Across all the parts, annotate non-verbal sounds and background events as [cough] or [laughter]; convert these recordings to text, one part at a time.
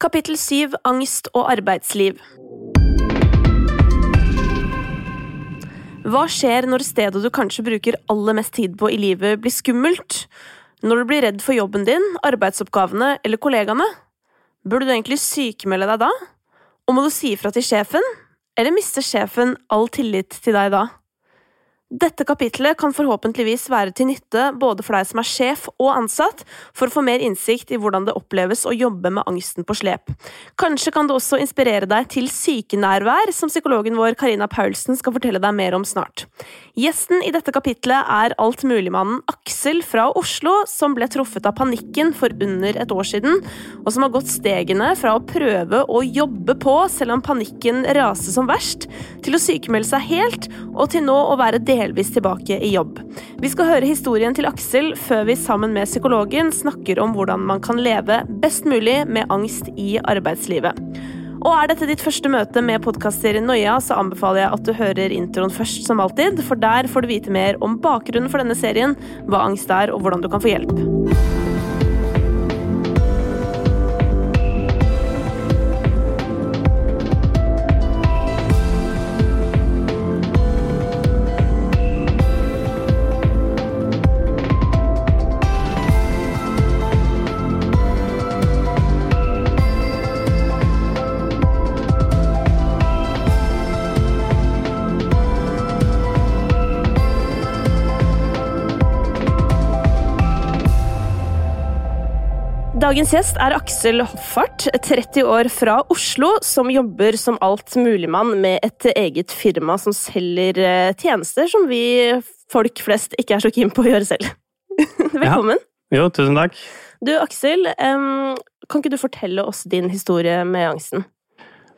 Kapittel 7 Angst og arbeidsliv. Hva skjer når stedet du kanskje bruker aller mest tid på i livet, blir skummelt? Når du blir redd for jobben din, arbeidsoppgavene eller kollegaene? Burde du egentlig sykemelde deg da? Og må du si ifra til sjefen? Eller mister sjefen all tillit til deg da? Dette kapitlet kan forhåpentligvis være til nytte både for deg som er sjef og ansatt, for å få mer innsikt i hvordan det oppleves å jobbe med angsten på slep. Kanskje kan det også inspirere deg til sykenærvær, som psykologen vår Karina Paulsen skal fortelle deg mer om snart. Gjesten i dette kapitlet er altmuligmannen Aksel fra Oslo, som ble truffet av panikken for under et år siden, og som har gått stegene fra å prøve å jobbe på selv om panikken raser som verst, til å sykemelde seg helt, og til nå å være deltaker delvis tilbake i jobb. Vi skal høre historien til Aksel før vi sammen med psykologen snakker om hvordan man kan leve best mulig med angst i arbeidslivet. Og er dette ditt første møte med podkastserien Noia, så anbefaler jeg at du hører introen først, som alltid, for der får du vite mer om bakgrunnen for denne serien, hva angst er, og hvordan du kan få hjelp. Dagens gjest er Aksel Hoffart, 30 år fra Oslo, som jobber som altmuligmann med et eget firma som selger eh, tjenester som vi folk flest ikke er så keen på å gjøre selv. [laughs] Velkommen. Ja. Jo, tusen takk. Du, Aksel, kan ikke du fortelle oss din historie med angsten?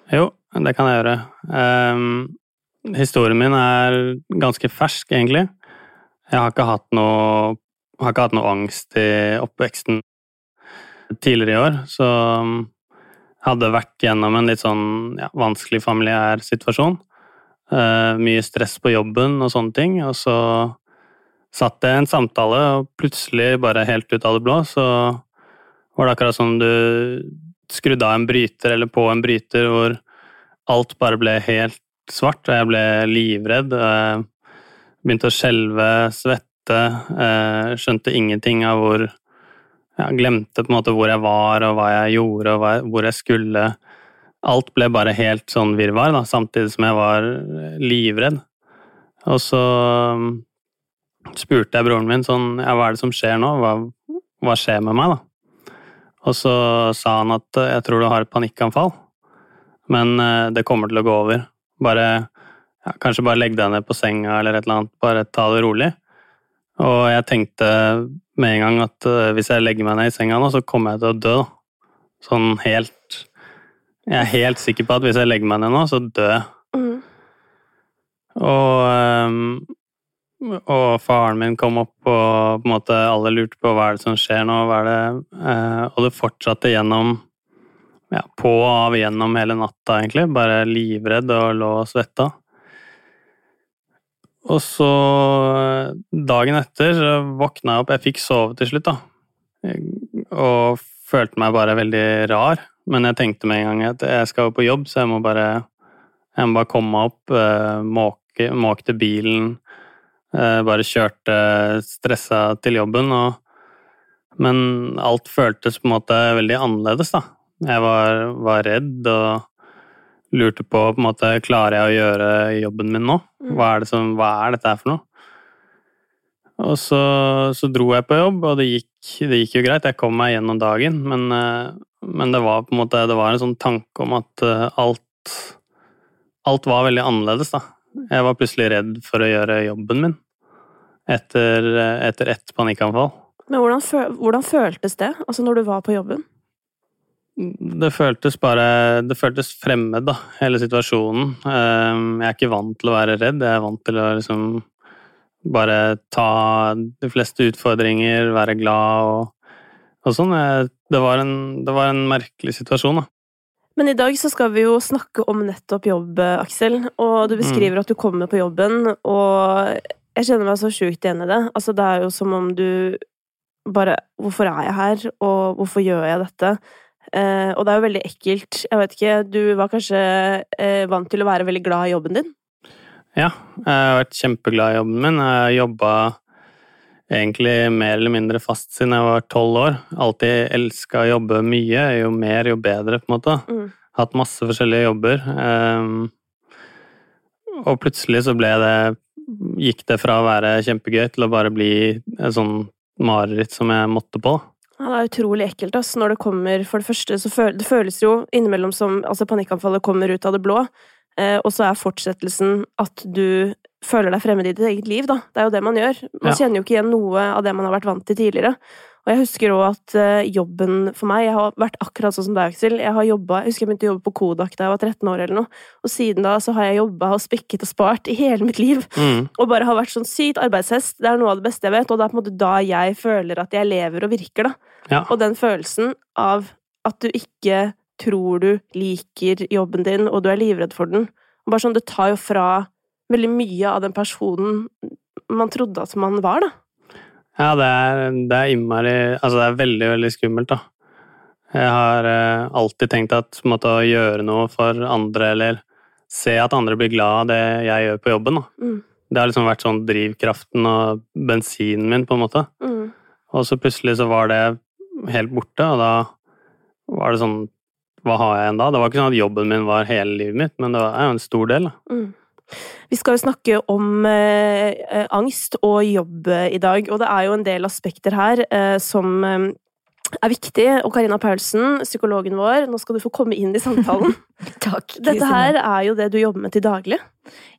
Jo, det kan jeg gjøre. Um, historien min er ganske fersk, egentlig. Jeg har ikke hatt noe, har ikke hatt noe angst i oppveksten tidligere i år, så hadde hadde vært gjennom en litt sånn ja, vanskelig familiær situasjon. Uh, mye stress på jobben og sånne ting. Og så satt jeg i en samtale, og plutselig, bare helt ut av det blå, så var det akkurat som du skrudde av en bryter, eller på en bryter, hvor alt bare ble helt svart, og jeg ble livredd. Jeg begynte å skjelve, svette, uh, skjønte ingenting av hvor jeg glemte på en måte hvor jeg var, og hva jeg gjorde, og hvor jeg skulle. Alt ble bare helt sånn virvar, da, samtidig som jeg var livredd. Og så um, spurte jeg broren min sånn Ja, hva er det som skjer nå? Hva, hva skjer med meg, da? Og så sa han at jeg tror du har et panikkanfall, men eh, det kommer til å gå over. Bare ja, Kanskje bare legg deg ned på senga eller et eller annet, bare ta det rolig. Og jeg tenkte med en gang at uh, hvis jeg legger meg ned i senga nå, så kommer jeg til å dø. Sånn helt Jeg er helt sikker på at hvis jeg legger meg ned nå, så dør jeg. Mm. Og, um, og faren min kom opp, og på en måte alle lurte på hva er det som skjer nå, hva er det uh, Og det fortsatte gjennom ja, på og av gjennom hele natta, egentlig. Bare livredd og lå og svetta. Og så dagen etter så våkna jeg opp Jeg fikk sove til slutt, da. Og følte meg bare veldig rar. Men jeg tenkte med en gang at jeg skal jo på jobb, så jeg må bare, jeg må bare komme meg opp, eh, måke, måkte bilen. Eh, bare kjørte stressa til jobben. Og, men alt føltes på en måte veldig annerledes, da. Jeg var, var redd og lurte på på en måte, klarer jeg å gjøre jobben min nå. Mm. Hva er, det som, hva er dette her for noe? Og så, så, dro jeg på jobb, og det gikk, det gikk, jo greit. Jeg kom meg gjennom dagen, men, eh, men, det var på en måte det var en sånn tanke om at eh, alt, alt var veldig annerledes, da. Jeg var plutselig redd for å gjøre jobben min etter, etter ett panikkanfall. Men hvordan, hvordan føltes det, altså når du var på jobben? Det føltes bare Det føltes fremmed, da, hele situasjonen. Ehm, jeg er ikke vant til å være redd. Jeg er vant til å liksom bare ta de fleste utfordringer, være glad og, og sånn. Det var, en, det var en merkelig situasjon, da. Men i dag så skal vi jo snakke om nettopp jobb, Aksel. Og du beskriver mm. at du kommer på jobben, og jeg kjenner meg så sjukt igjen i det. Altså, det er jo som om du bare Hvorfor er jeg her, og hvorfor gjør jeg dette? Eh, og det er jo veldig ekkelt. Jeg vet ikke, du var kanskje eh, vant til å være veldig glad i jobben din? Ja, jeg har vært kjempeglad i jobben min. Jeg har jobba egentlig mer eller mindre fast siden jeg var tolv år. Alltid elska å jobbe mye. Jo mer, jo bedre, på en måte. Mm. Hatt masse forskjellige jobber. Um, og plutselig så ble det Gikk det fra å være kjempegøy til å bare bli et sånn mareritt som jeg måtte på. Ja, det er utrolig ekkelt, ass. Når det kommer For det første, så føl det føles jo innimellom som Altså, panikkanfallet kommer ut av det blå, eh, og så er fortsettelsen at du føler deg fremmed i ditt eget liv, da. Det er jo det man gjør. Man Ja. kjenner jo ikke igjen noe av det man har vært vant til tidligere. Og jeg husker òg at eh, jobben for meg Jeg har vært akkurat sånn som deg, Aksel. Jeg har jobbet, jeg husker jeg begynte å jobbe på Kodak da jeg var 13 år eller noe, og siden da så har jeg jobba og spikket og spart i hele mitt liv. Mm. Og bare har vært sånn sykt arbeidshest. Det er noe av det beste jeg vet, og det er på en måte da jeg føler at jeg lever og virker, da. Ja. Og den følelsen av at du ikke tror du liker jobben din, og du er livredd for den. Bare sånn, Det tar jo fra veldig mye av den personen man trodde at man var, da. Ja, det er, det er innmari Altså, det er veldig, veldig skummelt, da. Jeg har eh, alltid tenkt at måte, å gjøre noe for andre, eller se at andre blir glad av det jeg gjør på jobben, da. Mm. Det har liksom vært sånn drivkraften og bensinen min, på en måte. Mm. Og så plutselig så var det helt borte, og da var det sånn Hva har jeg igjen da? Det var ikke sånn at jobben min var hele livet mitt, men det var jo en stor del, da. Mm. Vi skal jo snakke om eh, eh, angst og jobb eh, i dag, og det er jo en del aspekter her eh, som eh, er viktig. Og Karina Paulsen, psykologen vår, nå skal du få komme inn i samtalen. [laughs] Takk, Dette her er jo det du jobber med til daglig.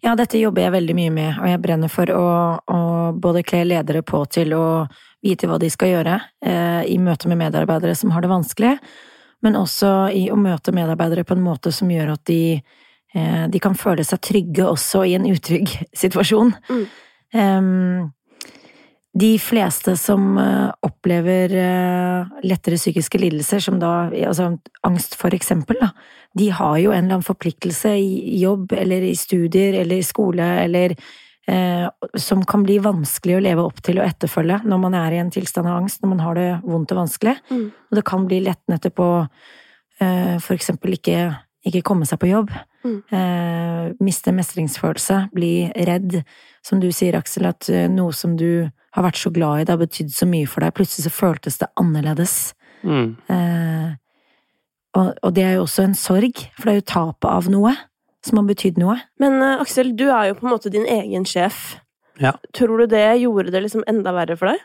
Ja, dette jobber jeg veldig mye med, og jeg brenner for å, å både kle ledere på til å vite hva de skal gjøre eh, i møte med medarbeidere som har det vanskelig, men også i å møte medarbeidere på en måte som gjør at de, eh, de kan føle seg trygge også i en utrygg [laughs] situasjon. Mm. De fleste som eh, opplever lettere psykiske lidelser, som da, altså angst for eksempel, da, de har jo en eller annen forpliktelse i jobb eller i studier eller i skole eller som kan bli vanskelig å leve opp til og etterfølge når man er i en tilstand av angst, når man har det vondt og vanskelig. Mm. Og det kan bli lett nettopp eh, for eksempel ikke, ikke komme seg på jobb. Mm. Eh, miste mestringsfølelse, bli redd. Som du sier, Aksel, at eh, noe som du har vært så glad i, det har betydd så mye for deg, plutselig så føltes det annerledes. Mm. Eh, og, og det er jo også en sorg, for det er jo tapet av noe som har betydd noe. Men uh, Aksel, du er jo på en måte din egen sjef. Ja. Tror du det gjorde det liksom enda verre for deg?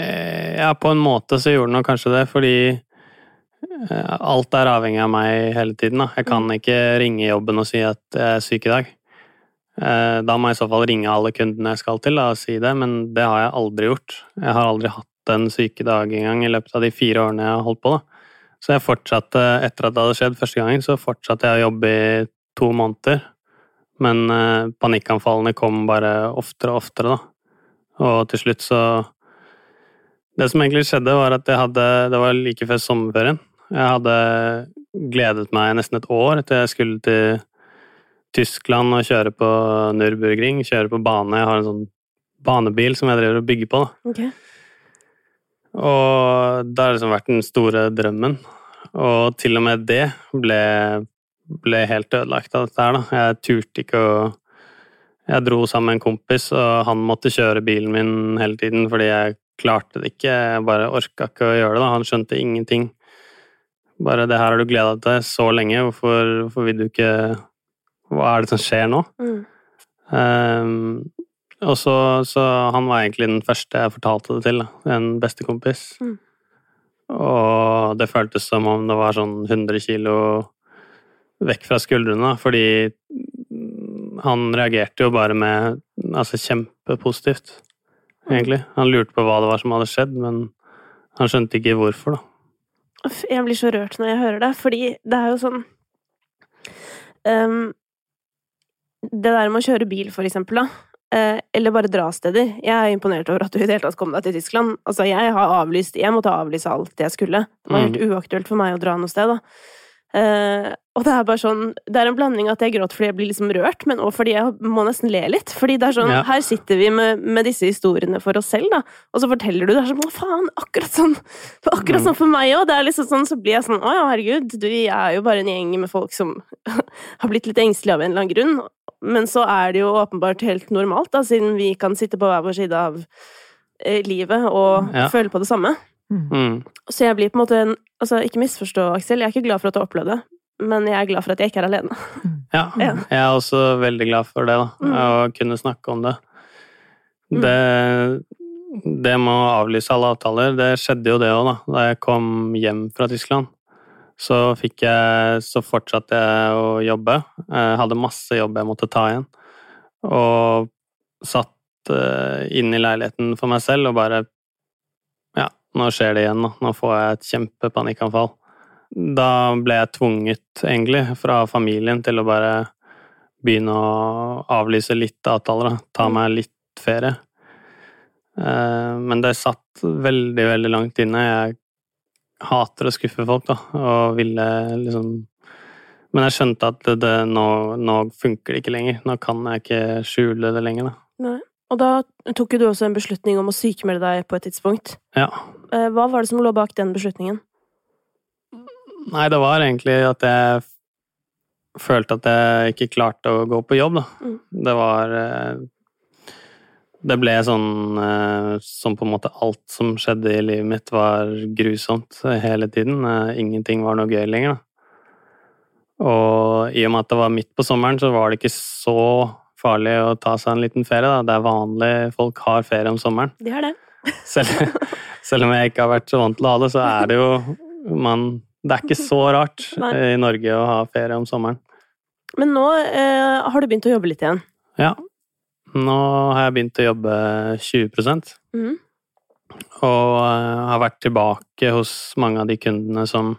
Eh, Ja, på en måte så gjorde det nok kanskje det, fordi eh, alt er avhengig av meg hele tiden. Da. Jeg kan ikke ringe jobben og si at jeg er syk i dag. Eh, Da må jeg i så fall ringe alle kundene jeg skal til da, og si det, men det har jeg aldri gjort. Jeg har aldri hatt en sykedag engang i løpet av de fire årene jeg har holdt på. Da. Så jeg fortsatte, etter at det hadde skjedd første gangen, så fortsatte jeg å jobbe i to måneder. Men eh, panikkanfallene kom bare oftere og oftere, da. Og til slutt så Det som egentlig skjedde, var at jeg hadde Det var like før sommerferien. Jeg hadde gledet meg nesten et år etter jeg skulle til Tyskland og kjøre på Nürburgring, kjøre på bane. Jeg har en sånn banebil som jeg driver og bygger på, da. Okay. Og det har liksom vært den store drømmen. Og til og med det ble, ble helt ødelagt av dette her, da. Jeg turte ikke å Jeg dro sammen med en kompis, og han måtte kjøre bilen min hele tiden fordi jeg klarte det ikke. Jeg bare orka ikke å gjøre det. da. Han skjønte ingenting. Bare 'det her har du gleda deg til så lenge, hvorfor, hvorfor vil du ikke Hva er det som skjer nå?' Mm. Um, og så, så han var egentlig den første jeg fortalte det til, da. en bestekompis. Mm. Og det føltes som om det var sånn 100 kilo vekk fra skuldrene, fordi han reagerte jo bare med altså kjempepositivt, egentlig. Han lurte på hva det var som hadde skjedd, men han skjønte ikke hvorfor, da. Uff, Jeg blir så rørt når jeg hører det, fordi det er jo sånn um, Det der med å kjøre bil, for eksempel, da. eh, eller bare dra steder. Jeg er imponert over at du i det hele tatt kom deg til Tyskland. Altså, jeg har avlyst Jeg måtte avlyse alt jeg skulle. Det var helt uaktuelt for meg å dra noe sted, da. Og det er bare sånn Det er en blanding at jeg gråter fordi jeg blir liksom rørt, men òg fordi jeg må nesten le litt. Fordi det er sånn Ja. Her sitter vi med, med disse historiene for oss selv, da, og så forteller du det. er sånn å faen? Akkurat sånn for Akkurat Mm. sånn for meg òg. Det er liksom sånn, så blir jeg sånn Å ja, herregud, du, jeg er jo bare en gjeng med folk som [laughs] har blitt litt engstelige av en eller annen grunn. Men så er det jo åpenbart helt normalt, da, siden vi kan sitte på hver vår side av eh, livet og Ja. føle på det samme. Mm. Så jeg blir på en måte en Altså, ikke misforstå, Aksel, jeg er ikke glad for at du har opplevd det, men jeg er glad for at jeg ikke er alene. Ja, Ja. jeg er også veldig glad for det, da. Mm. Å kunne snakke om det. Mm. Det Det med å avlyse alle avtaler, det skjedde jo det òg, da. Da jeg kom hjem fra Tyskland, så fikk jeg Så fortsatte jeg å jobbe. Jeg hadde masse jobb jeg måtte ta igjen. Og satt inne inn i leiligheten for meg selv og bare Ja, nå skjer det igjen, da. Nå får jeg et kjempepanikkanfall. Da ble jeg tvunget, egentlig, fra familien til å bare begynne å avlyse litt avtaler, da. Ta Mm. meg litt ferie. Eh, Men det satt veldig, veldig langt inne. Jeg hater å skuffe folk, da, og ville liksom Men jeg skjønte at det, det, nå, nå funker det ikke lenger. Nå kan jeg ikke skjule det lenger, da. Nei. Og da tok jo du også en beslutning om å sykemelde deg på et tidspunkt. Ja. Eh, Hva var det som lå bak den beslutningen? Nei, det var egentlig at jeg følte at jeg ikke klarte å gå på jobb, da. Mm. Det var eh, Det ble sånn eh, som på en måte alt som skjedde i livet mitt, var grusomt hele tiden. Eh, Ingenting var noe gøy lenger, da. Og i og med at det var midt på sommeren, så var det ikke så farlig å ta seg en liten ferie, da. Det er vanlig, folk har ferie om sommeren. De har det. Selv, [laughs] selv om jeg ikke har vært så vant til å ha det, så er det jo man, Det er ikke så [laughs] rart i Norge å ha ferie om sommeren. Men nå eh, har du begynt å jobbe litt igjen. Ja. Nå har jeg begynt å jobbe 20 mm. og eh, har vært tilbake hos mange av de kundene som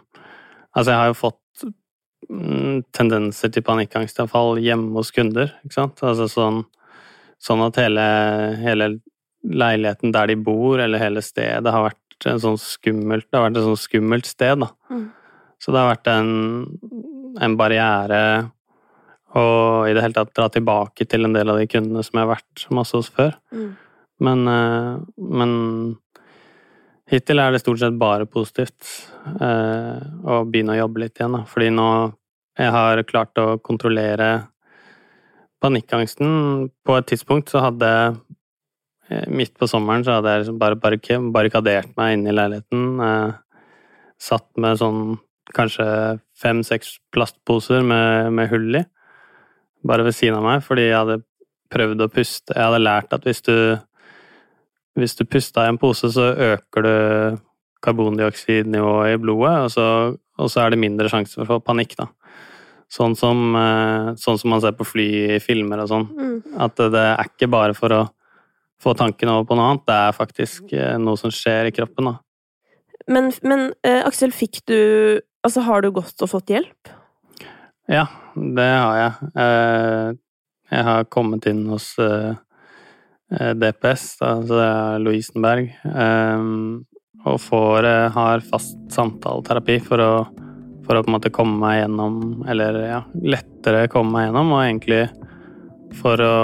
Altså, jeg har jo fått mm, tendenser til panikkangstavfall hjemme hos kunder, ikke sant? Altså sånn, sånn at hele, hele leiligheten der de bor, eller hele stedet, har vært en sånn skummelt Det har vært et sånn skummelt sted, da. Mm. Så det har vært en, en barriere å i det hele tatt dra tilbake til en del av de kundene som jeg har vært masse hos før. Mm. Men, eh, men hittil er det stort sett bare positivt eh, å begynne å jobbe litt igjen, da. Fordi nå jeg har klart å kontrollere panikkangsten. På et tidspunkt så hadde Midt på sommeren så hadde jeg liksom bare barrikadert meg inne i leiligheten. Eh, satt med sånn kanskje fem-seks plastposer med, med hull i, bare ved siden av meg, fordi jeg hadde prøvd å puste. Jeg hadde lært at hvis du hvis du puster i en pose, så øker du karbondioksidnivået i blodet, og så, og så er det mindre sjanse for å få panikk, da. Sånn som, eh, sånn som man ser på fly i filmer og sånn. Mm. At det er ikke bare for å få tanken over på noe annet, det er faktisk eh, noe som skjer i kroppen, da. Men, men eh, Aksel, fikk du Altså, har du gått og fått hjelp? Ja, det har jeg. Eh, Jeg har kommet inn hos eh, eh, DPS, altså det er Lovisenberg, eh, og får, har fast samtaleterapi for å, for å på en måte komme meg gjennom, eller ja, lettere komme meg gjennom, og egentlig for å,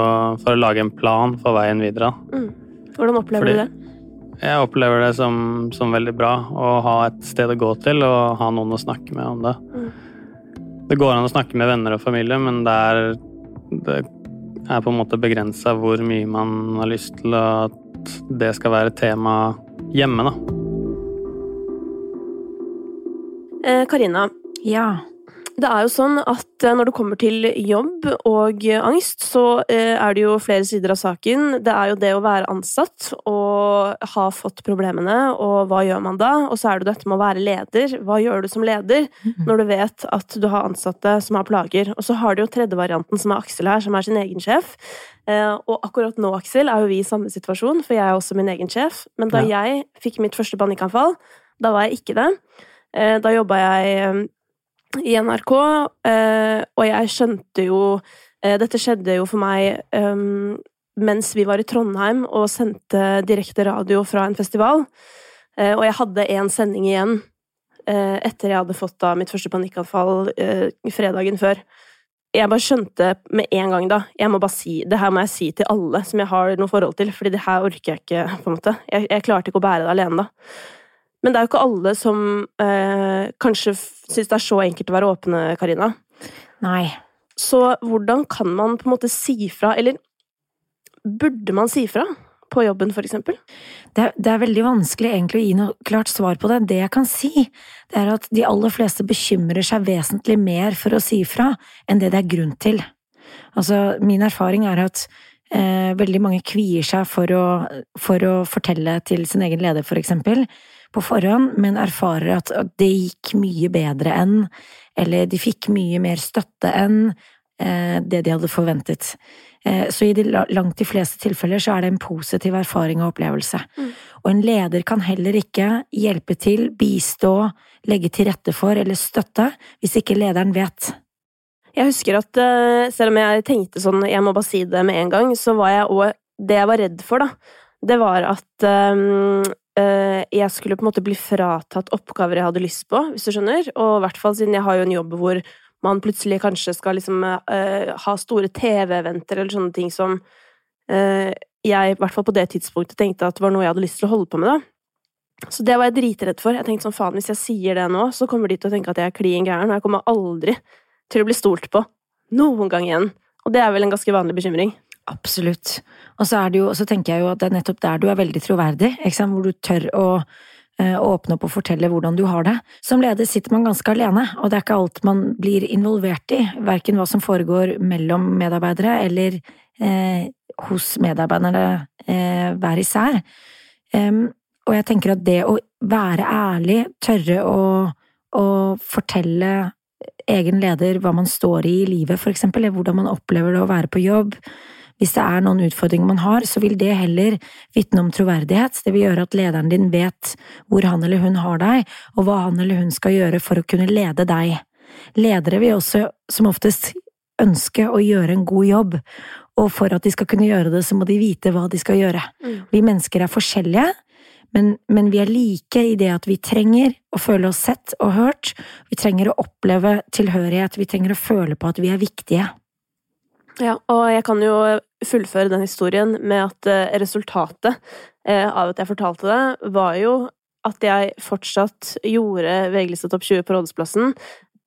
for å lage en plan for veien videre. Mm. Hvordan opplever Fordi- du det? Jeg opplever det som, som veldig bra å ha et sted å gå til og ha noen å snakke med om det. Mm. Det går an å snakke med venner og familie, men det er, det er på en måte begrensa hvor mye man har lyst til at det skal være tema hjemme, da. Eh, Karina, Ja. Det er jo sånn at eh, når det kommer til jobb og eh, angst, så eh, er det jo flere sider av saken. Det er jo det å være ansatt og ha fått problemene, og hva gjør man da? Og så er det dette med å være leder. Hva gjør du som leder når du vet at du har ansatte som har plager? Og så har du jo tredje varianten, som er Aksel her, som er sin egen sjef. Og akkurat nå, Aksel, er jo vi i samme situasjon, for jeg er også min egen sjef. Men da jeg fikk mitt første panikkanfall, da var jeg ikke det. Da jobba jeg i NRK, eh, og jeg skjønte jo eh, Dette skjedde jo for meg eh, mens vi var i Trondheim og sendte direkte radio fra en festival. Og jeg hadde én sending igjen etter jeg hadde fått da mitt første panikkanfall fredagen før. Jeg bare skjønte med en gang da jeg må bare si, Det her må jeg si til alle som jeg har noe forhold til, fordi det her orker jeg ikke. på en måte. Jeg, jeg klarte ikke å bære det alene da. Men det er jo ikke alle som eh, kanskje syns det er så enkelt å være åpne, Karina. Nei. Så hvordan kan man på en måte si fra, eller burde man si fra? På jobben, for eksempel? Det det er veldig vanskelig egentlig å gi noe klart svar på det. Det jeg kan si, det er at de aller fleste bekymrer seg vesentlig mer for å si fra enn det det er grunn til. Altså, min erfaring er at eh, veldig mange kvier seg for å, for å fortelle til sin egen leder, for eksempel, på forhånd, men erfarer at det gikk mye bedre enn, eller de fikk mye mer støtte enn eh, det de hadde forventet. Eh, så i de langt de fleste tilfeller så er det en positiv erfaring og opplevelse. Mm. Og en leder kan heller ikke hjelpe til, bistå, legge til rette for eller støtte hvis ikke lederen vet. Jeg husker at eh, selv om jeg tenkte sånn, jeg må bare si det med en gang, så var jeg òg Det jeg var redd for, da, det var at um, jeg skulle på en måte bli fratatt oppgaver jeg hadde lyst på, hvis du skjønner. Og i hvert fall siden jeg har jo en jobb hvor man plutselig kanskje skal liksom uh, ha store TV-eventer eller sånne ting som uh, jeg, i hvert fall på det tidspunktet, tenkte at var noe jeg hadde lyst til å holde på med, da. Så det var jeg dritredd for. Jeg tenkte sånn, faen, hvis jeg sier det nå, så kommer de til å tenke at jeg er klin gæren, og jeg kommer aldri til å bli stolt på. Noen gang igjen. Og det er vel en ganske vanlig bekymring. Absolutt. Og så, er det jo, så tenker jeg jo at det er nettopp der du er veldig troverdig, hvor du tør å Eh, åpne opp og fortelle hvordan du har det. Som leder sitter man ganske alene, og det er ikke alt man blir involvert i, verken hva som foregår mellom medarbeidere eller eh, hos medarbeiderne eh, hver især. Um, og jeg tenker at det å være ærlig, tørre å, å fortelle egen leder hva man står i i livet, for eksempel, eller hvordan man opplever det å være på jobb, hvis det er noen utfordringer man har, så vil det heller vitne om troverdighet. Det vil gjøre at lederen din vet hvor han eller hun har deg, og hva han eller hun skal gjøre for å kunne lede deg. Ledere vil også som oftest ønske å gjøre en god jobb, og for at de skal kunne gjøre det, så må de vite hva de skal gjøre. Mm. Vi mennesker er forskjellige, men, men, vi er like i det at vi trenger å føle oss sett og hørt. Vi trenger å oppleve tilhørighet, vi trenger å føle på at vi er viktige. Ja, og jeg kan jo fullføre den historien med at eh, resultatet eh, av at jeg fortalte det, var jo at jeg fortsatt gjorde VG-lista Topp 20 på Rådhusplassen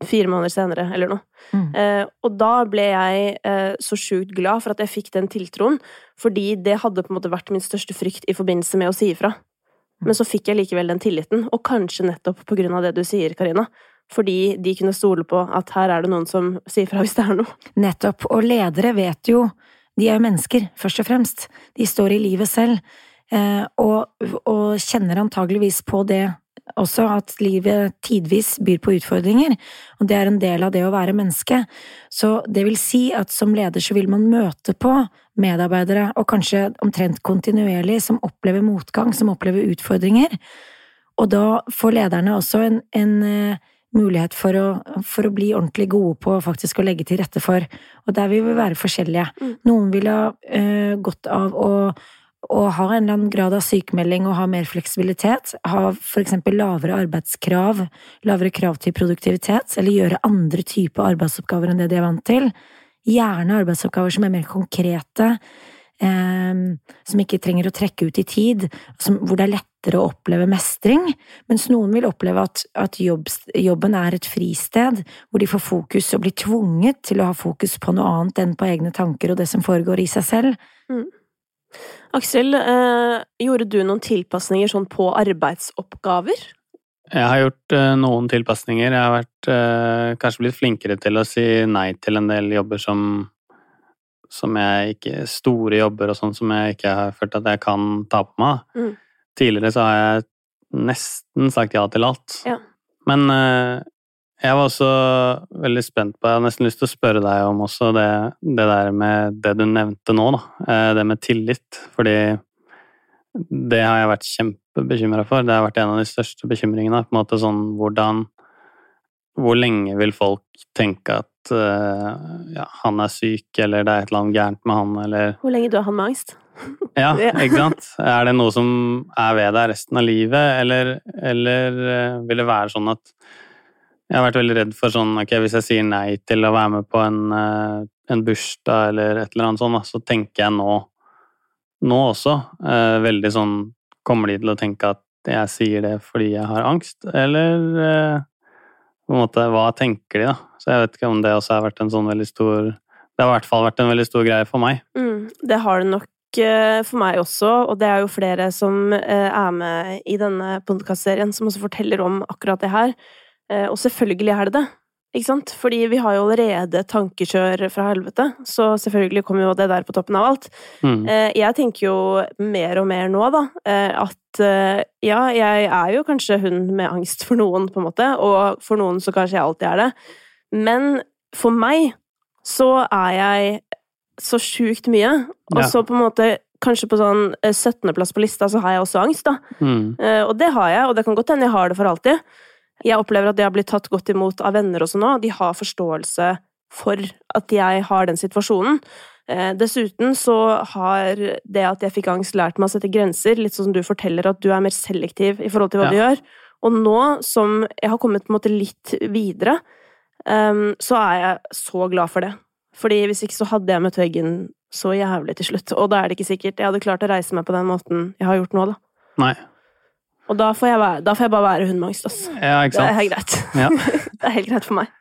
fire måneder senere, eller noe. Mm. Eh, og da ble jeg eh, så sjukt glad for at jeg fikk den tiltroen, fordi det hadde på en måte vært min største frykt i forbindelse med å si ifra. Mm. Men så fikk jeg likevel den tilliten, og kanskje nettopp på grunn av det du sier, Karina fordi de kunne stole på at her er det noen som sier fra hvis det er noe. Nettopp. Og ledere vet jo De er jo mennesker, først og fremst. De står i livet selv, eh, og, og kjenner antageligvis på det også at livet tidvis byr på utfordringer, og det er en del av det å være menneske. Så det vil si at som leder så vil man møte på medarbeidere, og kanskje omtrent kontinuerlig, som opplever motgang, som opplever utfordringer. Og da får lederne også en, en eh, mulighet for å, for å, bli ordentlig gode på faktisk å legge til rette for. Og der vil vi være forskjellige. Mm. Noen vil ha uh, godt av å, å, ha en eller annen grad av sykemelding og ha mer fleksibilitet. Ha for eksempel lavere arbeidskrav, lavere krav til produktivitet, eller gjøre andre typer arbeidsoppgaver enn det de er vant til. Gjerne arbeidsoppgaver som er mer konkrete som ikke trenger å trekke ut i tid, som, hvor det er lettere å oppleve mestring, mens noen vil oppleve at, at jobb, jobben er et fristed, hvor de får fokus og blir tvunget til å ha fokus på noe annet enn på egne tanker og det som foregår i seg selv. Mm. Aksel, eh, gjorde du noen tilpasninger sånn på arbeidsoppgaver? Jeg har gjort uh, noen tilpasninger. Jeg har vært uh, kanskje blitt flinkere til å si nei til en del jobber som som jeg ikke Store jobber og sånn som jeg ikke har følt at jeg kan ta på meg. Mm. Tidligere så har jeg nesten sagt ja til alt. Ja. Men uh, jeg var også veldig spent på Jeg har nesten lyst til å spørre deg om også det, det der med det du nevnte nå, da. Uh, det med tillit. Fordi det har jeg vært kjempebekymra for. Det har vært en av de største bekymringene. på en måte sånn hvordan hvor lenge vil folk tenke at uh, ja, han er syk, eller det er et eller annet gærent med han, eller Hvor lenge dør han med angst? [laughs] Ja, ikke sant? Er det noe som er ved deg resten av livet, eller, eller uh, vil det være sånn at Jeg har vært veldig redd for sånn ok, hvis jeg sier nei til å være med på en, uh, en bursdag eller et eller annet sånt, så tenker jeg nå, nå også veldig sånn Kommer de til å tenke at jeg sier det fordi jeg har angst, eller på en måte, hva tenker de, da? Så jeg vet ikke om det også har vært en sånn veldig stor Det har i hvert fall vært en veldig stor greie for meg. Mm, det har det nok eh, for meg også, og det er jo flere som eh, er med i denne podkastserien som også forteller om akkurat det her. Eh, og selvfølgelig er det det. Ikke sant? Fordi vi har jo allerede tankekjør fra helvete, så selvfølgelig kommer jo det der på toppen av alt. Mm. Jeg tenker jo mer og mer nå, da, at ja, jeg er jo kanskje hun med angst for noen, på en måte, og for noen så kanskje jeg alltid er det, men for meg så er jeg så sjukt mye, og så på en måte Kanskje på sånn 17.-plass på lista så har jeg også angst, da. Mm. Og det har jeg, og det kan godt hende jeg har det for alltid. Jeg opplever at det har blitt tatt godt imot av venner også nå. De har forståelse for at jeg har den situasjonen. Eh, dessuten så har det at jeg fikk angst, lært meg å sette grenser. Litt sånn som du forteller, at du er mer selektiv i forhold til hva ja. du gjør. Og nå som jeg har kommet på en måte litt videre, um, så er jeg så glad for det. Fordi hvis ikke så hadde jeg møtt veggen så jævlig til slutt. Og da er det ikke sikkert jeg hadde klart å reise meg på den måten jeg har gjort nå, da. Nei. Og da får jeg, være, da får jeg bare være hun ass. Ja, ikke sant? Det er helt greit. Ja. [laughs] det er helt greit for meg.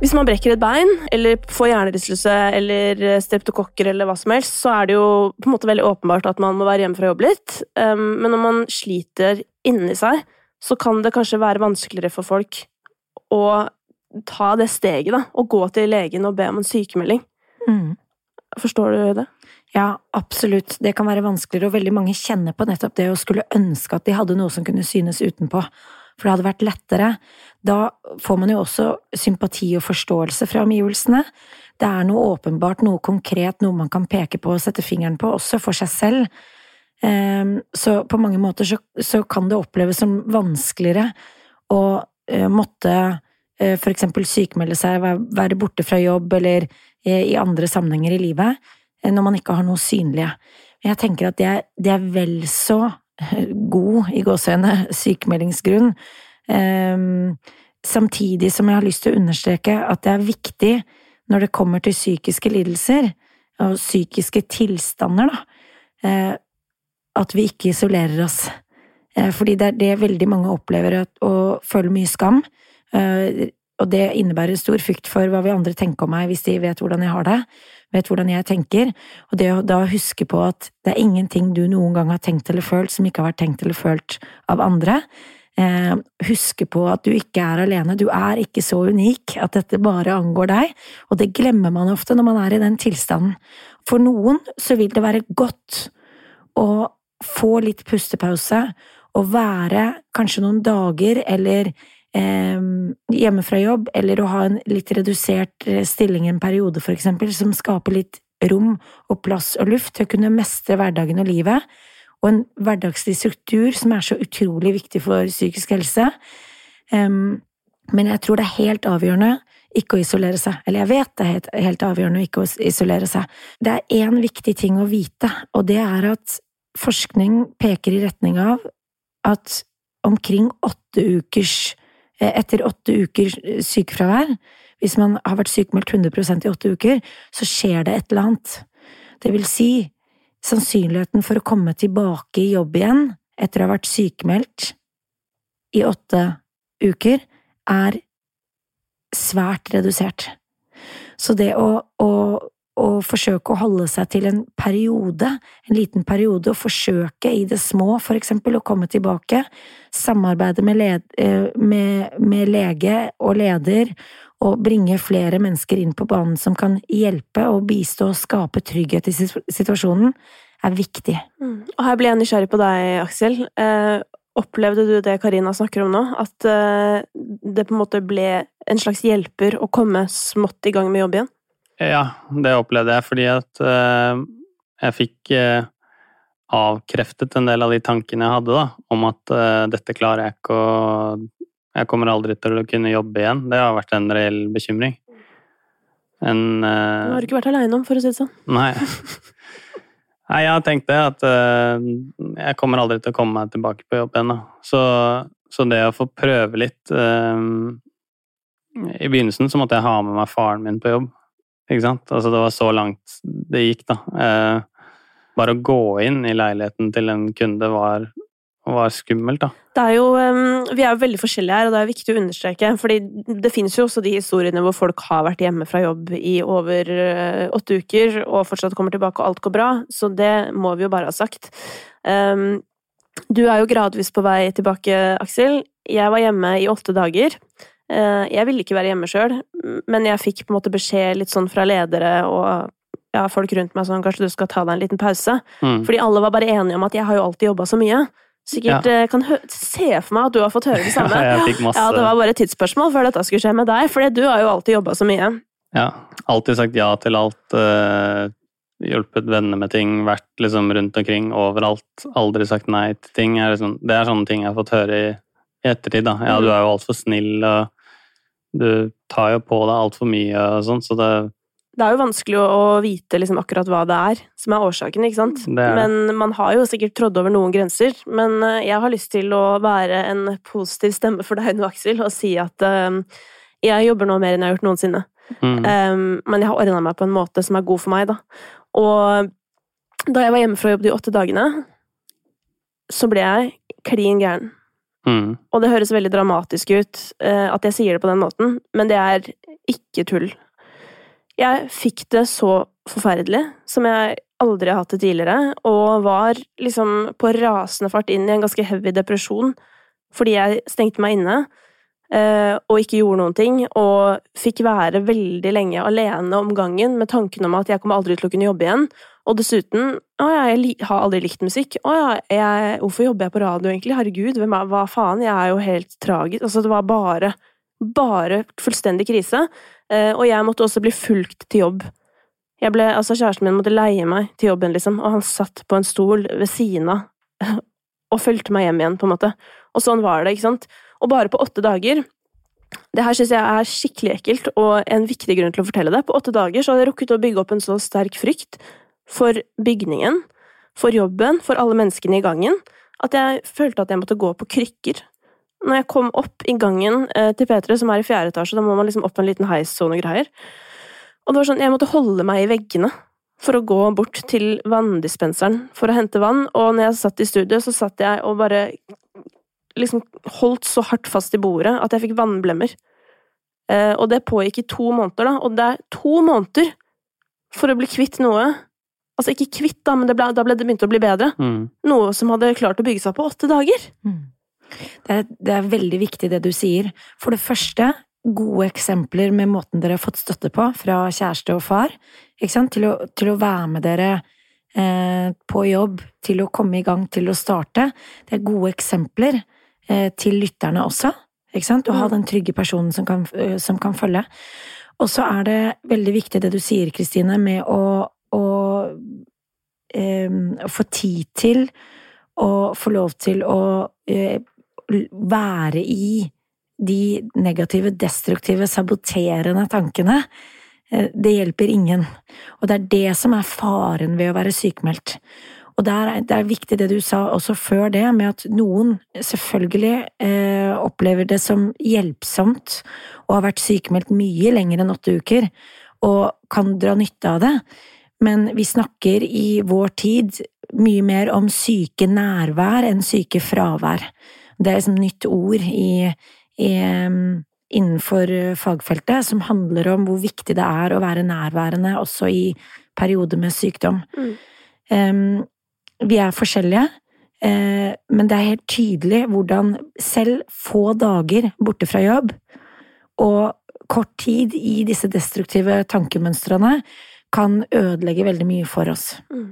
Hvis man brekker et bein, eller får hjernerystelse eller streptokokker eller hva som helst, så er det jo på en måte veldig åpenbart at man må være hjemme fra jobb litt. Um, men når man sliter inni seg, så kan det kanskje være vanskeligere for folk å ta det steget, da. Og gå til legen og be om en sykemelding. Mm. Forstår du det? Ja, absolutt. Det kan være vanskeligere, og veldig mange kjenner på nettopp det å skulle ønske at de hadde noe som kunne synes utenpå. For det hadde vært lettere. Da får man jo også sympati og forståelse fra omgivelsene. Det er noe åpenbart, noe konkret, noe man kan peke på og sette fingeren på, også for seg selv. Ehm, så på mange måter så, kan det oppleves som vanskeligere å eh, måtte eh, for eksempel sykmelde seg, være borte fra jobb eller eh, i andre sammenhenger i livet når man ikke har noe synlige. Jeg tenker at det er, det er vel så eh, god, i gåseøyne, sykemeldingsgrunn. Um, samtidig som jeg har lyst til å understreke at det er viktig når det kommer til psykiske lidelser og psykiske tilstander, da, at vi ikke isolerer oss. Fordi det er det veldig mange opplever, å føle mye skam. Og det innebærer stor frykt for hva vi andre tenker om meg hvis de vet hvordan jeg har det vet hvordan jeg tenker, og det å da huske på at det er ingenting du noen gang har tenkt eller følt som ikke har vært tenkt eller følt av andre. Eh, huske på at du ikke er alene, du er ikke så unik at dette bare angår deg, og det glemmer man ofte når man er i den tilstanden. For noen så vil det være godt å få litt pustepause og være kanskje noen dager eller eh, hjemme fra jobb, eller å ha en litt redusert eh, stilling en periode, for eksempel, som skaper litt rom og plass og luft til å kunne mestre hverdagen og livet, og en hverdagslig struktur som er så utrolig viktig for psykisk helse. Um, men jeg tror det er helt avgjørende ikke å isolere seg. Eller jeg vet det er helt, avgjørende ikke å isolere seg. Det er én viktig ting å vite, og det er at forskning peker i retning av at omkring åtte ukers etter åtte uker sykefravær, hvis man har vært sykemeldt 100 i åtte uker, så skjer det et eller annet. Det vil si, sannsynligheten for å komme tilbake i jobb igjen etter å ha vært sykemeldt i åtte uker, er svært redusert. Så det å, å å forsøke å holde seg til en periode, en liten periode, og forsøke i det små, for eksempel, å komme tilbake, samarbeide med, led, eh, med, med, lege og leder, og bringe flere mennesker inn på banen som kan hjelpe og bistå og skape trygghet i situasjonen, er viktig. Mm. Og her blir jeg nysgjerrig på deg, Aksel. Eh, opplevde du det Karina snakker om nå, at eh, det på en måte ble en slags hjelper å komme smått i gang med jobb igjen? Ja, det opplevde jeg fordi at uh, jeg fikk uh, avkreftet en del av de tankene jeg hadde, da, om at uh, dette klarer jeg ikke, og jeg kommer aldri til å kunne jobbe igjen. Det har vært en reell bekymring. En uh, Det har du ikke vært aleine om, for å si det sånn. Nei. [laughs] Nei, jeg har tenkt det, at uh, jeg kommer aldri til å komme meg tilbake på jobb igjen. Så, så det å få prøve litt I begynnelsen så måtte jeg ha med meg faren min på jobb. Ikke sant? Altså, det var så langt det gikk, da. bare å gå inn i leiligheten til en kunde var var skummelt, da. Det er jo, vi er jo veldig forskjellige her, og det er viktig å understreke. fordi det finnes jo også de historiene hvor folk har vært hjemme fra jobb i over eh, åtte uker og fortsatt kommer tilbake og alt går bra, så det må vi jo bare ha sagt. Du er jo gradvis på vei tilbake, Aksel. Jeg var hjemme i åtte dager. Eh, jeg ville ikke være hjemme sjøl, men jeg fikk på en måte beskjed litt sånn fra ledere og ja, folk rundt meg sånn kanskje du skal ta deg en liten pause. Mm. Fordi alle var bare enige om at jeg har jo alltid jobba så mye. Sikkert ja. Eh, kan se for meg at du har fått høre det samme. [laughs] Ja, ja, Det var bare et tidsspørsmål før dette skulle skje med deg, for du har jo alltid jobba så mye. Ja. Alltid sagt ja til alt. Uh, hjulpet venner med ting, vært liksom rundt omkring overalt. Aldri sagt nei til ting. Liksom, det er sånne ting jeg har fått høre i, i ettertid. da. Ja, du mm. er jo altfor snill, og du tar jo på deg altfor mye og sånn, så det det er jo vanskelig å vite liksom akkurat hva det er som er årsaken, ikke sant. Er... Men man har jo sikkert trådd over noen grenser. Men eh, jeg har lyst til å være en positiv stemme for deg nå, Aksel, og si at um, jeg jobber nå mer enn jeg har gjort noensinne. Mm. Um, men jeg har ordna meg på en måte som er god for meg, da. Og da jeg var hjemme fra jobb de åtte dagene, så ble jeg klin gæren. Mm. Og det høres veldig dramatisk ut uh, at jeg sier det på den måten, men det er ikke tull. Jeg fikk det så forferdelig, som jeg aldri har hatt det tidligere, og var liksom på rasende fart inn i en ganske heavy depresjon fordi jeg stengte meg inne eh, og ikke gjorde noen ting, og fikk være veldig lenge alene om gangen med tanken om at jeg kommer aldri til å kunne jobbe igjen. Og dessuten Å ja, jeg har aldri likt musikk. Å ja, jeg, hvorfor jobber jeg på radio, egentlig? Herregud, er, hva faen? Jeg er jo helt tragisk. Altså, det var bare Bare fullstendig krise. Eh, og jeg måtte også bli fulgt til jobb. Jeg ble, altså Kjæresten min måtte leie meg til jobben, liksom, og han satt på en stol ved siden av [laughs] og fulgte meg hjem igjen, på en måte. Og sånn var det, ikke sant. Og bare på åtte dager Det her syns jeg er skikkelig ekkelt, og en viktig grunn til å fortelle det. På åtte dager så hadde jeg rukket å bygge opp en så sterk frykt for bygningen, for jobben, for alle menneskene i gangen, at jeg følte at jeg måtte gå på krykker når jeg kom opp i gangen eh, til P3, som er i fjerde etasje, da må man liksom opp en liten heis og noen greier. Og det var sånn, jeg måtte holde meg i veggene for å gå bort til vanndispenseren for å hente vann, og når jeg satt i studio, så satt jeg og bare liksom holdt så hardt fast i bordet at jeg fikk vannblemmer. Eh, og det pågikk i to måneder, da, og det er to måneder for å bli kvitt noe Altså ikke kvitt, da, men ble, da ble det begynt å bli bedre. Mm. Noe som hadde klart å bygge seg på åtte dager. Mm. Det er, det er, veldig viktig det du sier. For det første, gode eksempler med måten dere har fått støtte på fra kjæreste og far, til å, til, å, være med dere eh, på jobb, til å komme i gang, til å starte. Det er gode eksempler til lytterne også, ikke sant? Å ha mm. den trygge personen som kan, eh, som kan følge. Og så er det veldig viktig det du sier, Kristine, med å, å eh, få tid til å få lov til å eh, være i de negative, destruktive, saboterende tankene, eh, det hjelper ingen. Og det er det som er faren ved å være sykemeldt. Og det er, det er viktig det du sa også før det, med at noen selvfølgelig eh, opplever det som hjelpsomt og har vært sykemeldt mye lenger enn åtte uker, og kan dra nytte av det. Men vi snakker i vår tid mye mer om syke nærvær enn syke fravær. Det er liksom nytt ord i, i, innenfor fagfeltet som handler om hvor viktig det er å være nærværende også i perioder med sykdom. Mm. Um, vi er forskjellige, uh, men det er helt tydelig hvordan selv få dager borte fra jobb og kort tid i disse destruktive tankemønstrene kan ødelegge veldig mye for oss. Mm.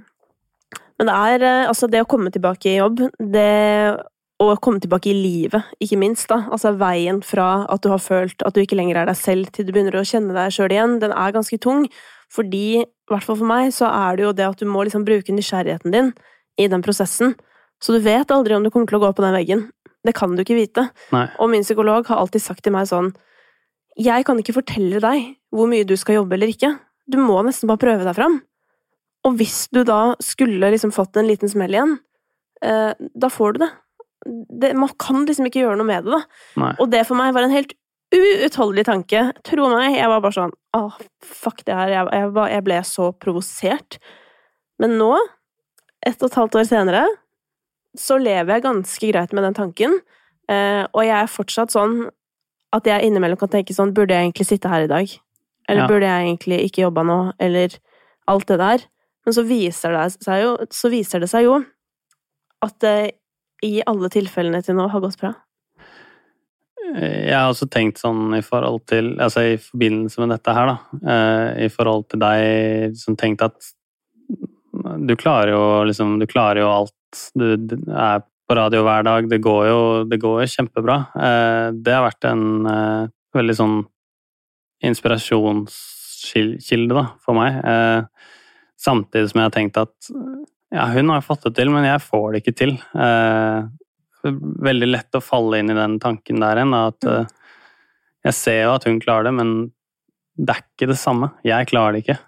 Men det er eh, altså det å komme tilbake i jobb, det å komme tilbake i livet, ikke minst. da. Altså Veien fra at du har følt at du ikke lenger er deg selv, til du begynner å kjenne deg sjøl igjen, den er ganske tung. Fordi, i hvert fall for meg, så er det jo det at du må liksom bruke nysgjerrigheten din i den prosessen. Så du vet aldri om du kommer til å gå på den veggen. Det kan du ikke vite. Nei. Og min psykolog har alltid sagt til meg sånn Jeg kan ikke fortelle deg hvor mye du skal jobbe eller ikke. Du må nesten bare prøve deg fram. Og hvis du da skulle liksom fått en liten smell igjen, eh, da får du det. det. Man kan liksom ikke gjøre noe med det, da. Nei. Og det for meg var en helt uutholdelig tanke. Tro meg, jeg var bare sånn Åh, fuck det her. Jeg, jeg, jeg ble så provosert. Men nå, ett og et halvt år senere, så lever jeg ganske greit med den tanken. Eh, og jeg er fortsatt sånn at jeg innimellom kan tenke sånn Burde jeg egentlig sitte her i dag? Eller Ja. burde jeg egentlig ikke jobba nå? Eller alt det der. Men så viser det seg jo, så viser det seg jo at det i alle tilfellene til nå har gått bra. Jeg har også tenkt sånn i forhold til Altså i forbindelse med dette her, da. eh, I forhold til deg som tenkte at du klarer jo liksom Du klarer jo alt. Du, du er på radio hver dag. Det går jo, det går jo kjempebra. Eh, Det har vært en eh, veldig sånn inspirasjonskilde, da, for meg. Eh, Samtidig som jeg har tenkt at ja, hun har fått det til, men jeg får det ikke til. Eh, veldig lett å falle inn i den tanken der igjen. At jeg ser jo at hun klarer det, men det er ikke det samme. Jeg klarer det ikke.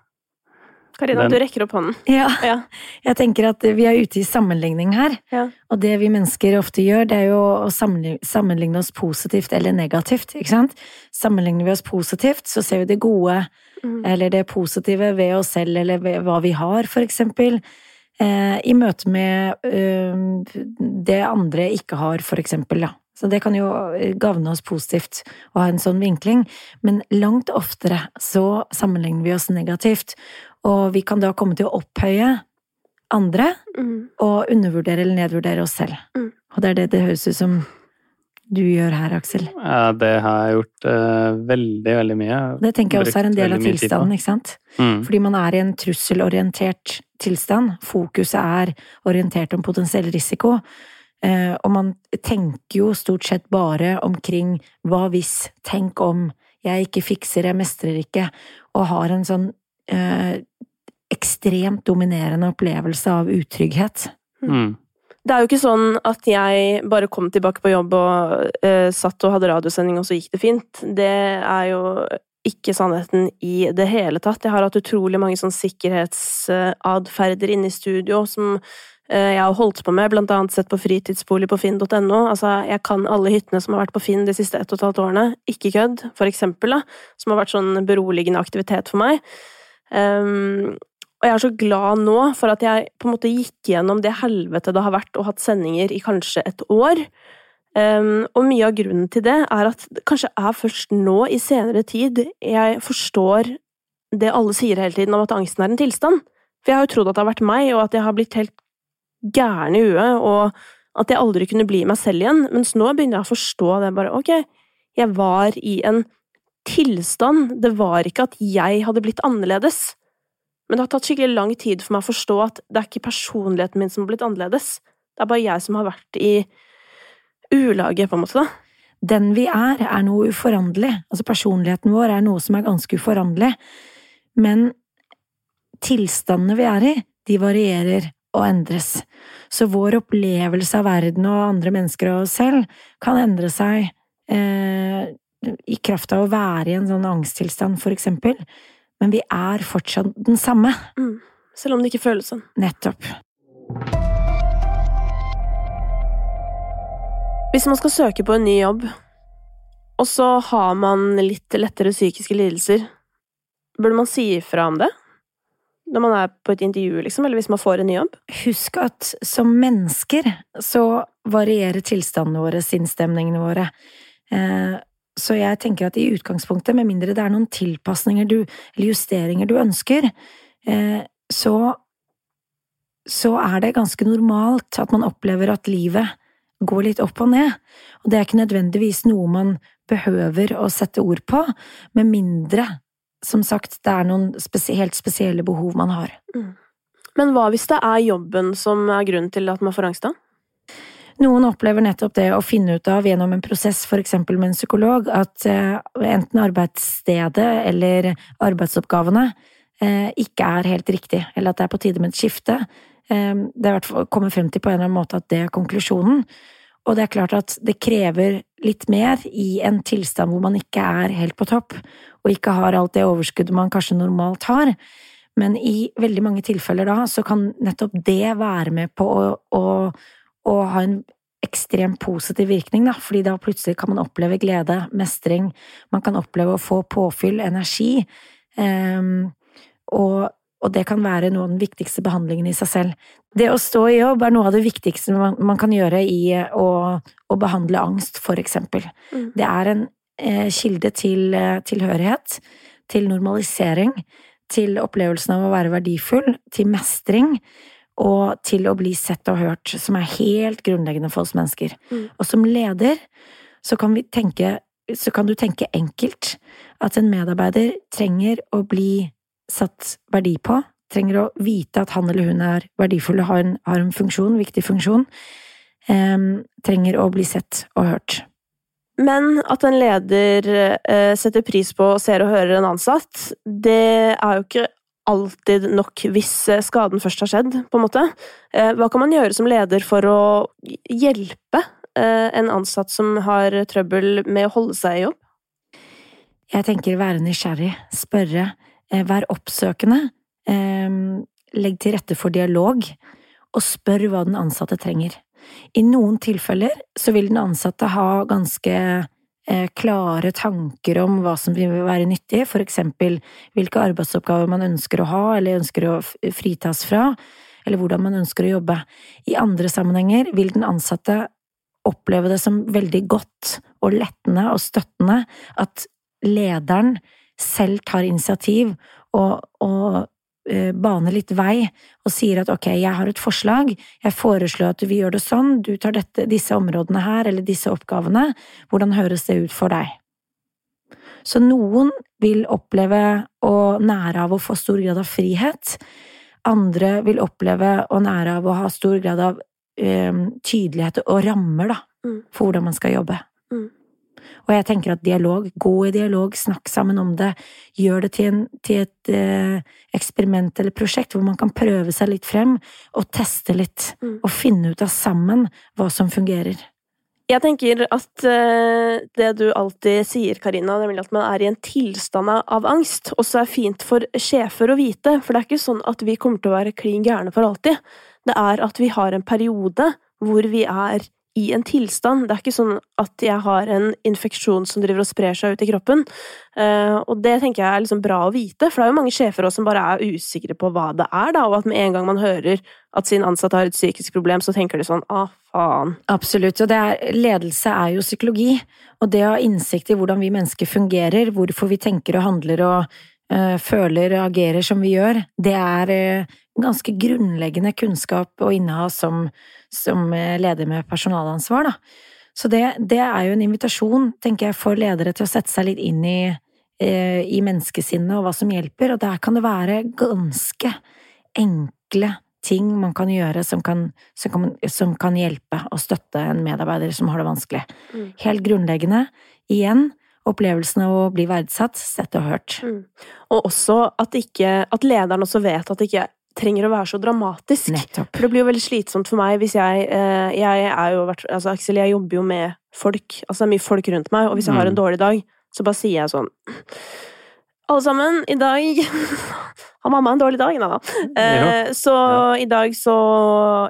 Karina, Den- du rekker opp hånden. Ja, Ja. jeg tenker at vi er ute i sammenligning her. Ja. Og det vi mennesker ofte gjør, det er jo å sammenligne, sammenligne oss positivt eller negativt, ikke sant? Sammenligner vi oss positivt, så ser vi det gode Mm. eller det positive ved oss selv, eller ved hva vi har, for eksempel. Eh, I møte med eh, det andre ikke har, for eksempel, da. Så det kan jo eh, gagne oss positivt å ha en sånn vinkling, men langt oftere så sammenligner vi oss negativt, og vi kan da komme til å opphøye andre Mm. og undervurdere eller nedvurdere oss selv. Mm. Og det er det det høres ut som du gjør her, Aksel. Ja, det har jeg gjort uh, veldig, veldig mye. Det tenker jeg også er en del av tilstanden, ikke sant? Mm. Fordi man er i en trusselorientert tilstand. Fokuset er orientert om potensiell risiko. Uh, og man tenker jo stort sett bare omkring hva hvis, tenk om, jeg ikke fikser, jeg mestrer ikke, og har en sånn eh, ekstremt dominerende opplevelse av utrygghet. Mm. Det er jo ikke sånn at jeg bare kom tilbake på jobb og eh, satt og hadde radiosending, og så gikk det fint. Det er jo ikke sannheten i det hele tatt. Jeg har hatt utrolig mange sånn sikkerhetsatferder inne i studio som eh, jeg har holdt på med, blant annet sett på fritidsbolig på finn.no. Altså, jeg kan alle hyttene som har vært på Finn de siste ett og et halvt årene. Ikke kødd, for eksempel, da. Som har vært sånn beroligende aktivitet for meg. Um, og jeg er så glad nå for at jeg på en måte gikk gjennom det helvete det har vært å hatt sendinger i kanskje et år. Um, og mye av grunnen til det er at det kanskje er først nå, i senere tid, jeg forstår det alle sier hele tiden om at angsten er en tilstand. For jeg har jo trodd at det har vært meg, og at jeg har blitt helt gæren i huet, og at jeg aldri kunne bli meg selv igjen. Mens nå begynner jeg å forstå det bare. Ok, jeg var i en tilstand. Det var ikke at jeg hadde blitt annerledes. Men det har tatt skikkelig lang tid for meg å forstå at det er ikke personligheten min som har blitt annerledes. Det er bare jeg som har vært i ulaget, på en måte. Den vi er, er noe uforanderlig. Altså personligheten vår er noe som er ganske uforanderlig. Men tilstandene vi er i, de varierer og endres. Så vår opplevelse av verden og andre mennesker og oss selv kan endre seg eh, i kraft av å være i en sånn angsttilstand, for eksempel. Men vi er fortsatt den samme. Mm. Selv om det ikke føles sånn. Nettopp. Hvis man skal søke på en ny jobb, og så har man litt lettere psykiske lidelser, burde man si ifra om det? Når man er på et intervju, liksom, eller hvis man får en ny jobb? Husk at som mennesker så varierer tilstandene våre, sinnsstemningene våre. Eh, så jeg tenker at i utgangspunktet, med mindre det er noen tilpasninger du, eller justeringer du ønsker, eh, så, så er det ganske normalt at man opplever at livet går litt opp og ned. Og det er ikke nødvendigvis noe man behøver å sette ord på, med mindre, som sagt, det er noen spesi helt spesielle behov man har. Men hva hvis det er jobben som er grunnen til at man får angst, da? Noen opplever nettopp det å finne ut av gjennom en prosess, eksempel med en psykolog, at eh, enten arbeidsstedet eller arbeidsoppgavene eh, ikke er helt riktig, eller at det er på tide med et skifte, Eh, det er kommet frem til på en eller annen måte at det er konklusjonen. Og det er klart at det krever litt mer i en tilstand hvor man ikke er helt på topp, og ikke har alt det overskuddet man kanskje normalt har. Men i veldig mange tilfeller da, så kan nettopp det være med på å, å, å ha en ekstremt positiv virkning, da, fordi da plutselig kan man oppleve glede, mestring, man kan oppleve å få påfyll, energi, um, og, og, det kan være noe av den viktigste behandlingen i seg selv. Det å stå i jobb er noe av det viktigste man, man kan gjøre i å, å, behandle angst, for eksempel. Mm. Det er en eh, kilde til eh, tilhørighet, til normalisering, til opplevelsen av å være verdifull, til mestring, og til å bli sett og hørt, som er helt grunnleggende for oss mennesker. Mm. Og som leder så kan, tenke, så kan du tenke enkelt at en medarbeider trenger å bli satt verdi på, trenger å vite at han eller hun er verdifull og har en, har en funksjon, viktig funksjon, um, trenger å bli sett og hørt. Men at en leder uh, setter pris på og ser og hører en ansatt, det er jo ikke alltid nok hvis eh, skaden først har skjedd, på en måte. Eh, hva kan man gjøre som leder for å hjelpe eh, en ansatt som har trøbbel med å holde seg i jobb? Jeg tenker være nysgjerrig, spørre, vær oppsøkende, legg til rette for dialog, og spør hva den ansatte trenger. I noen tilfeller så vil den ansatte ha ganske klare tanker om hva som vil være nyttig, for eksempel hvilke arbeidsoppgaver man ønsker å ha eller ønsker å fritas fra, eller hvordan man ønsker å jobbe. I andre sammenhenger vil den ansatte oppleve det som veldig godt og lettende og støttende at lederen selv tar initiativ og, og Eh, baner litt vei og sier at ok, jeg har et forslag, jeg foreslår at vi gjør det sånn, du tar dette, disse områdene her eller disse oppgavene, hvordan høres det ut for deg? Så noen vil oppleve å nære av å få stor grad av frihet, andre vil oppleve å nære av å ha stor grad av um, tydelighet og rammer da, mm. for hvordan man skal jobbe. Mm. Og jeg tenker at dialog, gå i dialog, snakk sammen om det, gjør det til, en, til et eh, eksperiment eller prosjekt hvor man kan prøve seg litt frem og teste litt, mm. og finne ut av sammen hva som fungerer. Jeg tenker at eh, det du alltid sier, Karina, nemlig at man er i en tilstand av angst, også er fint for sjefer å vite, for det er ikke sånn at vi kommer til å være klin gærne for alltid. Det er at vi har en periode hvor vi er i en tilstand. Det er ikke sånn at jeg har en infeksjon som driver og sprer seg ut i kroppen. Uh, og det tenker jeg er liksom bra å vite, for det er jo mange sjefer også som bare er usikre på hva det er, da, og at med en gang man hører at sin ansatte har et psykisk problem, så tenker de sånn ah, faen. Absolutt, og er, ledelse er jo psykologi, og det å ha innsikt i hvordan vi mennesker fungerer, hvorfor vi tenker og handler og uh, føler og agerer som vi gjør, det er uh, ganske grunnleggende kunnskap å inneha som som leder med personalansvar, da. Så det, det, er jo en invitasjon, tenker jeg, for ledere til å sette seg litt inn i, eh, i menneskesinnet og hva som hjelper, og der kan det være ganske enkle ting man kan gjøre som kan, som kan, som kan hjelpe og støtte en medarbeider som har det vanskelig. Mm. Helt grunnleggende, igjen, opplevelsen av å bli verdsatt, sett og hørt. Mm. Og også at, ikke, at lederen også vet at det ikke trenger å være så dramatisk. Nettopp. For det blir jo veldig slitsomt for meg hvis jeg eh, Jeg er jo altså Aksel, jeg jobber jo med folk. Altså det er mye folk rundt meg, og hvis jeg har en mm. dårlig dag, så bare sier jeg sånn Alle sammen, i dag [laughs] har mamma en dårlig dag, da. Eh, så ja. i dag så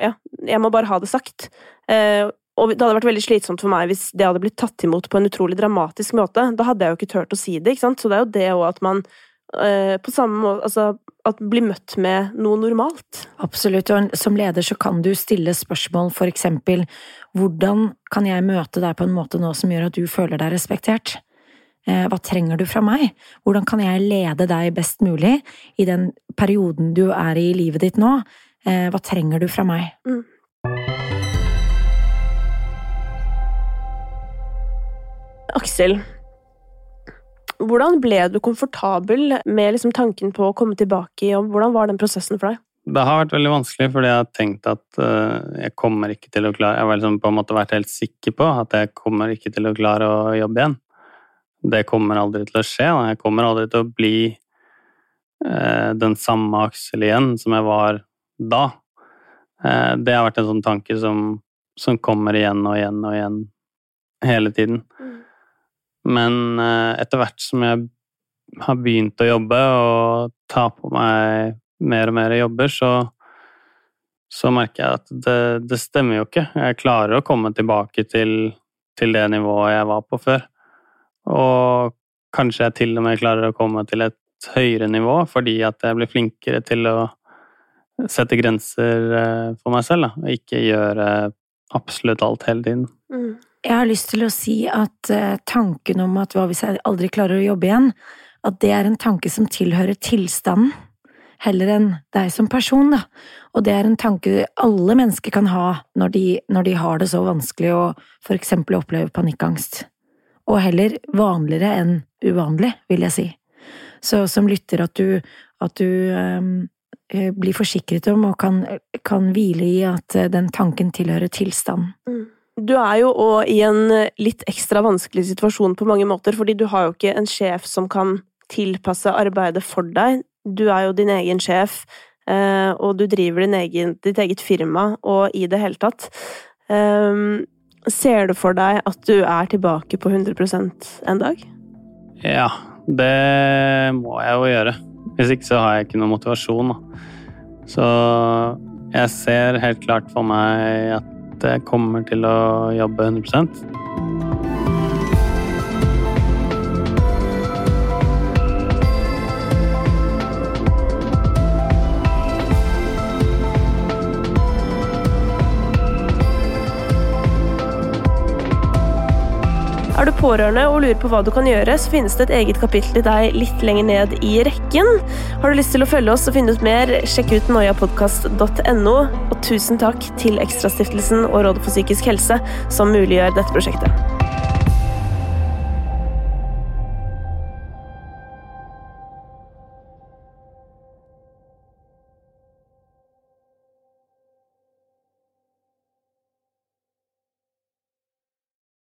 Ja, jeg må bare ha det sagt. Eh, og det hadde vært veldig slitsomt for meg hvis det hadde blitt tatt imot på en utrolig dramatisk måte. Da hadde jeg jo ikke turt å si det, ikke sant. Så det er jo det òg at man på samme måte Altså at bli møtt med noe normalt. Absolutt, og som leder så kan du stille spørsmål for eksempel hvordan kan jeg møte deg på en måte nå som gjør at du føler deg respektert? Eh, hva trenger du fra meg? Hvordan kan jeg lede deg best mulig i den perioden du er i livet ditt nå? Eh, hva trenger du fra meg? Mm. Aksel, hvordan ble du komfortabel med liksom tanken på å komme tilbake i jobb? Hvordan var den prosessen for deg? Det har vært veldig vanskelig, fordi jeg har tenkt at uh, jeg kommer ikke til å klare Jeg har liksom på en måte vært helt sikker på at jeg kommer ikke til å klare å jobbe igjen. Det kommer aldri til å skje. Jeg kommer aldri til å bli uh, den samme Aksel igjen som jeg var da. Eh, det har vært en sånn tanke som, som kommer igjen og igjen og igjen hele tiden. Mm. Men eh, etter hvert som jeg har begynt å jobbe og ta på meg mer og mer jobber, så, så merker jeg at det, det stemmer jo ikke. Jeg klarer å komme tilbake til, til det nivået jeg var på før. Og kanskje jeg til og med klarer å komme til et høyere nivå fordi at jeg blir flinkere til å sette grenser eh, for meg selv, da, og ikke gjøre absolutt alt hele tiden. Mm. Jeg har lyst til å si at eh, tanken om at hva hvis jeg aldri klarer å jobbe igjen, at det er en tanke som tilhører tilstanden, heller enn deg som person, da. Og det er en tanke alle mennesker kan ha når de, når de har det så vanskelig å for eksempel oppleve panikkangst. Og heller vanligere enn uvanlig, vil jeg si. Så som lytter at du, at du eh, blir forsikret om og kan, kan hvile i at den tanken tilhører tilstanden. Mm. Du er jo òg i en litt ekstra vanskelig situasjon på mange måter, fordi du har jo ikke en sjef som kan tilpasse arbeidet for deg. Du er jo din egen sjef, eh, og du driver egen, ditt eget firma, og i det hele tatt. Ehm, Ser du for deg at du er tilbake på 100% en dag? Ja, det må jeg jo gjøre. Hvis ikke så har jeg ikke noe motivasjon, da. Så jeg ser helt klart for meg at jeg kommer til å jobbe 100 Er du pårørende og lurer på hva du kan gjøre, så finnes det et eget kapittel til deg litt lenger ned i rekken. Har du lyst til å følge oss og finne ut mer, sjekk ut noiapodkast.no. Og tusen takk til Ekstrastiftelsen og Rådet for psykisk helse som muliggjør dette prosjektet.